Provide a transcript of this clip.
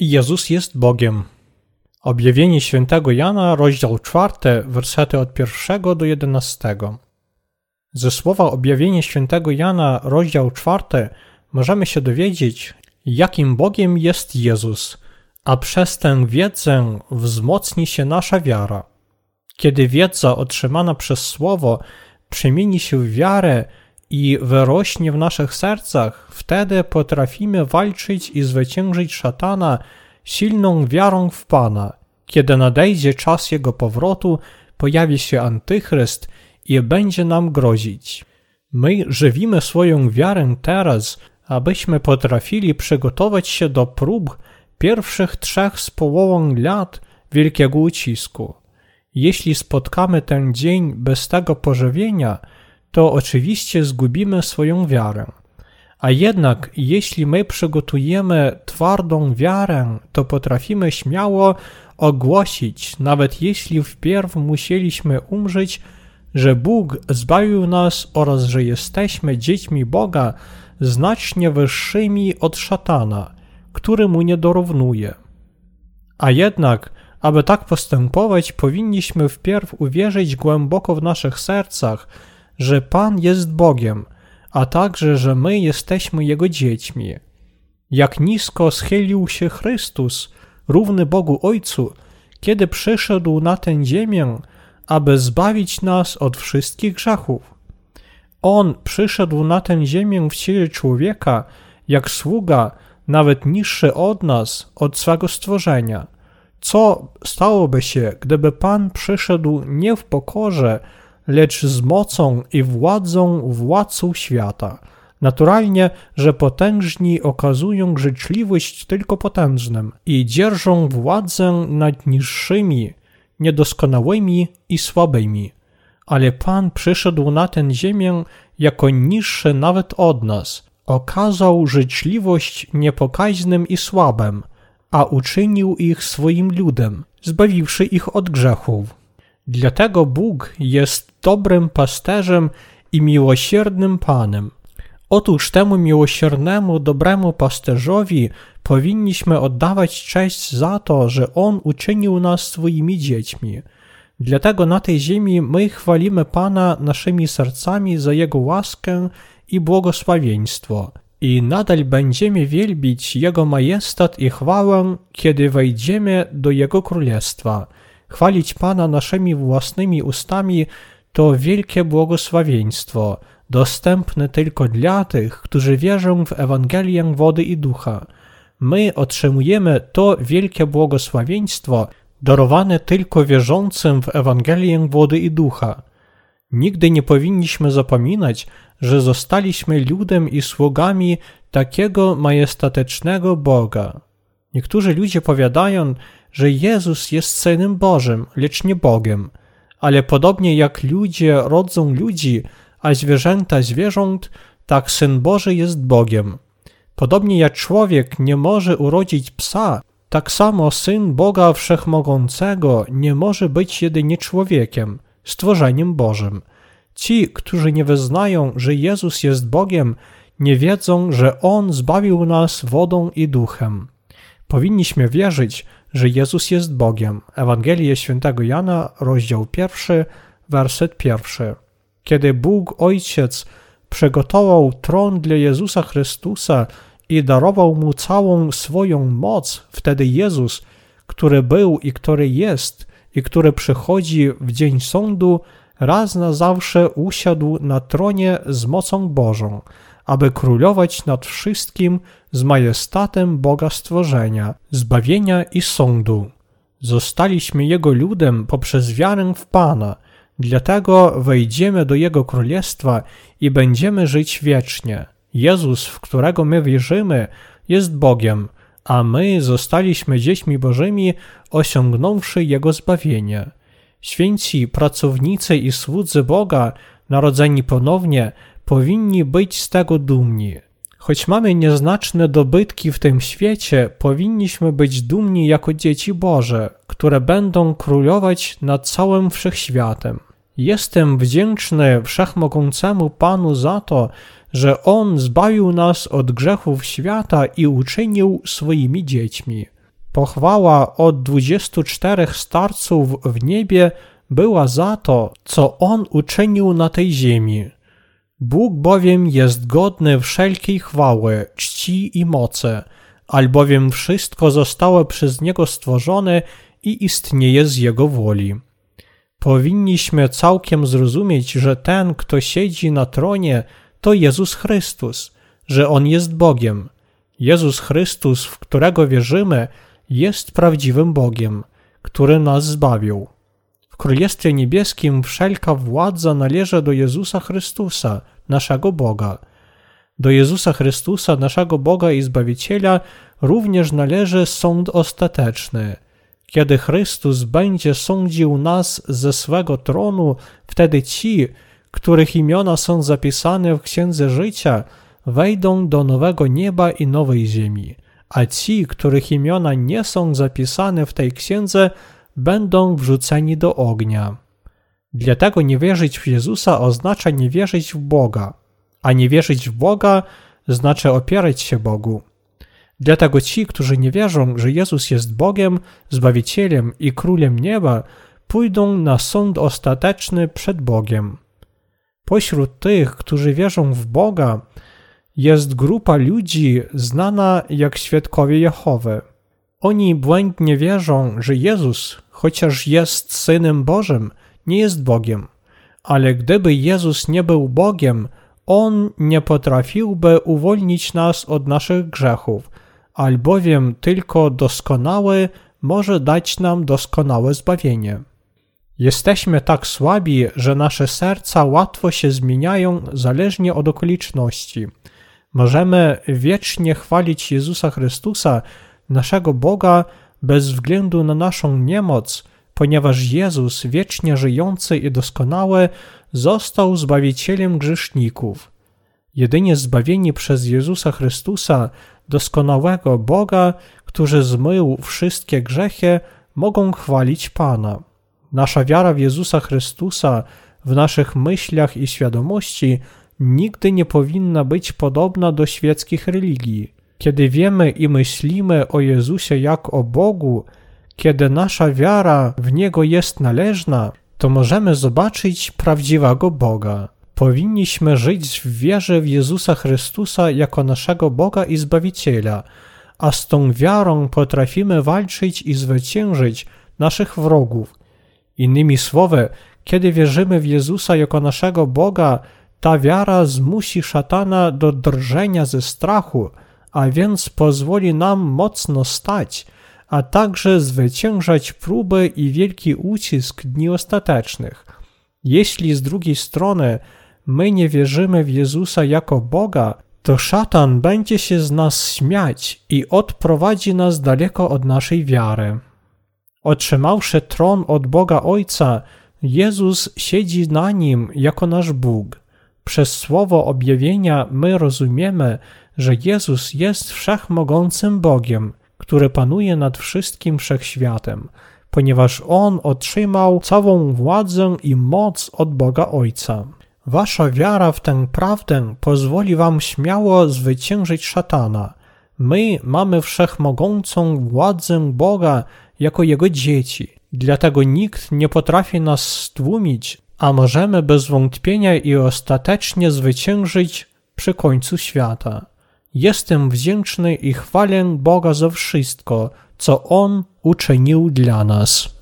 Jezus jest Bogiem. Objawienie świętego Jana, rozdział 4, wersety od 1 do 11. Ze słowa objawienie świętego Jana, rozdział 4, możemy się dowiedzieć, jakim Bogiem jest Jezus, a przez tę wiedzę wzmocni się nasza wiara. Kiedy wiedza otrzymana przez Słowo przemieni się w wiarę i wyrośnie w naszych sercach, wtedy potrafimy walczyć i zwyciężyć szatana silną wiarą w Pana. Kiedy nadejdzie czas jego powrotu, pojawi się antychryst i będzie nam grozić. My żywimy swoją wiarę teraz, abyśmy potrafili przygotować się do prób pierwszych trzech z połową lat wielkiego ucisku. Jeśli spotkamy ten dzień bez tego pożywienia, to oczywiście zgubimy swoją wiarę. A jednak, jeśli my przygotujemy twardą wiarę, to potrafimy śmiało ogłosić, nawet jeśli wpierw musieliśmy umrzeć, że Bóg zbawił nas oraz że jesteśmy dziećmi Boga znacznie wyższymi od szatana, który mu nie dorównuje. A jednak, aby tak postępować, powinniśmy wpierw uwierzyć głęboko w naszych sercach, że Pan jest Bogiem, a także, że my jesteśmy Jego dziećmi. Jak nisko schylił się Chrystus, równy Bogu Ojcu, kiedy przyszedł na tę ziemię, aby zbawić nas od wszystkich grzechów. On przyszedł na tę ziemię w ciele człowieka, jak sługa, nawet niższy od nas, od swego stworzenia. Co stałoby się, gdyby Pan przyszedł nie w pokorze, lecz z mocą i władzą władców świata. Naturalnie, że potężni okazują życzliwość tylko potężnym i dzierżą władzę nad niższymi, niedoskonałymi i słabymi. Ale Pan przyszedł na tę ziemię jako niższy nawet od nas, okazał życzliwość niepokaźnym i słabym, a uczynił ich swoim ludem, zbawiwszy ich od grzechów. Dlatego Bóg jest dobrym pasterzem i miłosiernym Panem. Otóż temu miłosiernemu, dobremu pasterzowi powinniśmy oddawać cześć za to, że On uczynił nas swoimi dziećmi. Dlatego na tej ziemi my chwalimy Pana naszymi sercami za Jego łaskę i błogosławieństwo. I nadal będziemy wielbić Jego majestat i chwałę, kiedy wejdziemy do Jego królestwa. Chwalić Pana naszymi własnymi ustami to wielkie błogosławieństwo, dostępne tylko dla tych, którzy wierzą w Ewangelię wody i ducha. My otrzymujemy to wielkie błogosławieństwo darowane tylko wierzącym w Ewangelię wody i ducha. Nigdy nie powinniśmy zapominać, że zostaliśmy ludem i sługami takiego majestatycznego Boga. Niektórzy ludzie powiadają, że Jezus jest Synem Bożym, lecz nie Bogiem. Ale podobnie jak ludzie rodzą ludzi, a zwierzęta zwierząt, tak Syn Boży jest Bogiem. Podobnie jak człowiek nie może urodzić psa, tak samo Syn Boga Wszechmogącego nie może być jedynie człowiekiem, stworzeniem Bożym. Ci, którzy nie wyznają, że Jezus jest Bogiem, nie wiedzą, że On zbawił nas wodą i duchem. Powinniśmy wierzyć, że Jezus jest Bogiem. Ewangelie Świętego Jana, rozdział pierwszy, werset pierwszy. Kiedy Bóg Ojciec przygotował tron dla Jezusa Chrystusa i darował mu całą swoją moc, wtedy Jezus, który był i który jest i który przychodzi w dzień sądu, raz na zawsze usiadł na tronie z mocą Bożą, aby królować nad wszystkim z majestatem Boga stworzenia, zbawienia i sądu. Zostaliśmy Jego ludem poprzez wiarę w Pana, dlatego wejdziemy do Jego królestwa i będziemy żyć wiecznie. Jezus, w którego my wierzymy, jest Bogiem, a my zostaliśmy dziećmi Bożymi, osiągnąwszy Jego zbawienie. Święci pracownicy i słudzy Boga, narodzeni ponownie, powinni być z tego dumni. Choć mamy nieznaczne dobytki w tym świecie, powinniśmy być dumni jako dzieci Boże, które będą królować nad całym wszechświatem. Jestem wdzięczny wszechmogącemu Panu za to, że On zbawił nas od grzechów świata i uczynił swoimi dziećmi. Pochwała od 24 starców w niebie była za to, co On uczynił na tej ziemi. Bóg bowiem jest godny wszelkiej chwały, czci i mocy, albowiem wszystko zostało przez Niego stworzone i istnieje z Jego woli. Powinniśmy całkiem zrozumieć, że ten, kto siedzi na tronie, to Jezus Chrystus, że On jest Bogiem. Jezus Chrystus, w którego wierzymy, jest prawdziwym Bogiem, który nas zbawił. Królestwie Niebieskim wszelka władza należy do Jezusa Chrystusa, naszego Boga. Do Jezusa Chrystusa, naszego Boga i Zbawiciela, również należy sąd ostateczny. Kiedy Chrystus będzie sądził nas ze swego tronu, wtedy ci, których imiona są zapisane w Księdze Życia, wejdą do nowego nieba i nowej ziemi, a ci, których imiona nie są zapisane w tej księdze, będą wrzuceni do ognia. Dlatego nie wierzyć w Jezusa oznacza nie wierzyć w Boga, a nie wierzyć w Boga znaczy opierać się Bogu. Dlatego ci, którzy nie wierzą, że Jezus jest Bogiem, Zbawicielem i Królem Nieba, pójdą na sąd ostateczny przed Bogiem. Pośród tych, którzy wierzą w Boga, jest grupa ludzi znana jak świadkowie Jehowy. Oni błędnie wierzą, że Jezus, chociaż jest Synem Bożym, nie jest Bogiem. Ale gdyby Jezus nie był Bogiem, On nie potrafiłby uwolnić nas od naszych grzechów, albowiem tylko doskonały może dać nam doskonałe zbawienie. Jesteśmy tak słabi, że nasze serca łatwo się zmieniają zależnie od okoliczności. Możemy wiecznie chwalić Jezusa Chrystusa, naszego Boga, bez względu na naszą niemoc, ponieważ Jezus, wiecznie żyjący i doskonały, został zbawicielem grzeszników. Jedynie zbawieni przez Jezusa Chrystusa, doskonałego Boga, który zmył wszystkie grzechy, mogą chwalić Pana. Nasza wiara w Jezusa Chrystusa w naszych myślach i świadomości nigdy nie powinna być podobna do świeckich religii. Kiedy wiemy i myślimy o Jezusie jak o Bogu, kiedy nasza wiara w Niego jest należna, to możemy zobaczyć prawdziwego Boga. Powinniśmy żyć w wierze w Jezusa Chrystusa jako naszego Boga i Zbawiciela, a z tą wiarą potrafimy walczyć i zwyciężyć naszych wrogów. Innymi słowy, kiedy wierzymy w Jezusa jako naszego Boga, ta wiara zmusi szatana do drżenia ze strachu, a więc pozwoli nam mocno stać, a także zwyciężać próby i wielki ucisk dni ostatecznych. Jeśli z drugiej strony my nie wierzymy w Jezusa jako Boga, to szatan będzie się z nas śmiać i odprowadzi nas daleko od naszej wiary. Otrzymawszy tron od Boga Ojca, Jezus siedzi na nim jako nasz Bóg. Przez słowo objawienia my rozumiemy, że Jezus jest wszechmogącym Bogiem, który panuje nad wszystkim wszechświatem, ponieważ On otrzymał całą władzę i moc od Boga Ojca. Wasza wiara w tę prawdę pozwoli wam śmiało zwyciężyć szatana. My mamy wszechmogącą władzę Boga jako Jego dzieci. Dlatego nikt nie potrafi nas stłumić, a możemy bez wątpienia i ostatecznie zwyciężyć przy końcu świata. Jestem wdzięczny i chwalę Boga za wszystko, co On uczynił dla nas.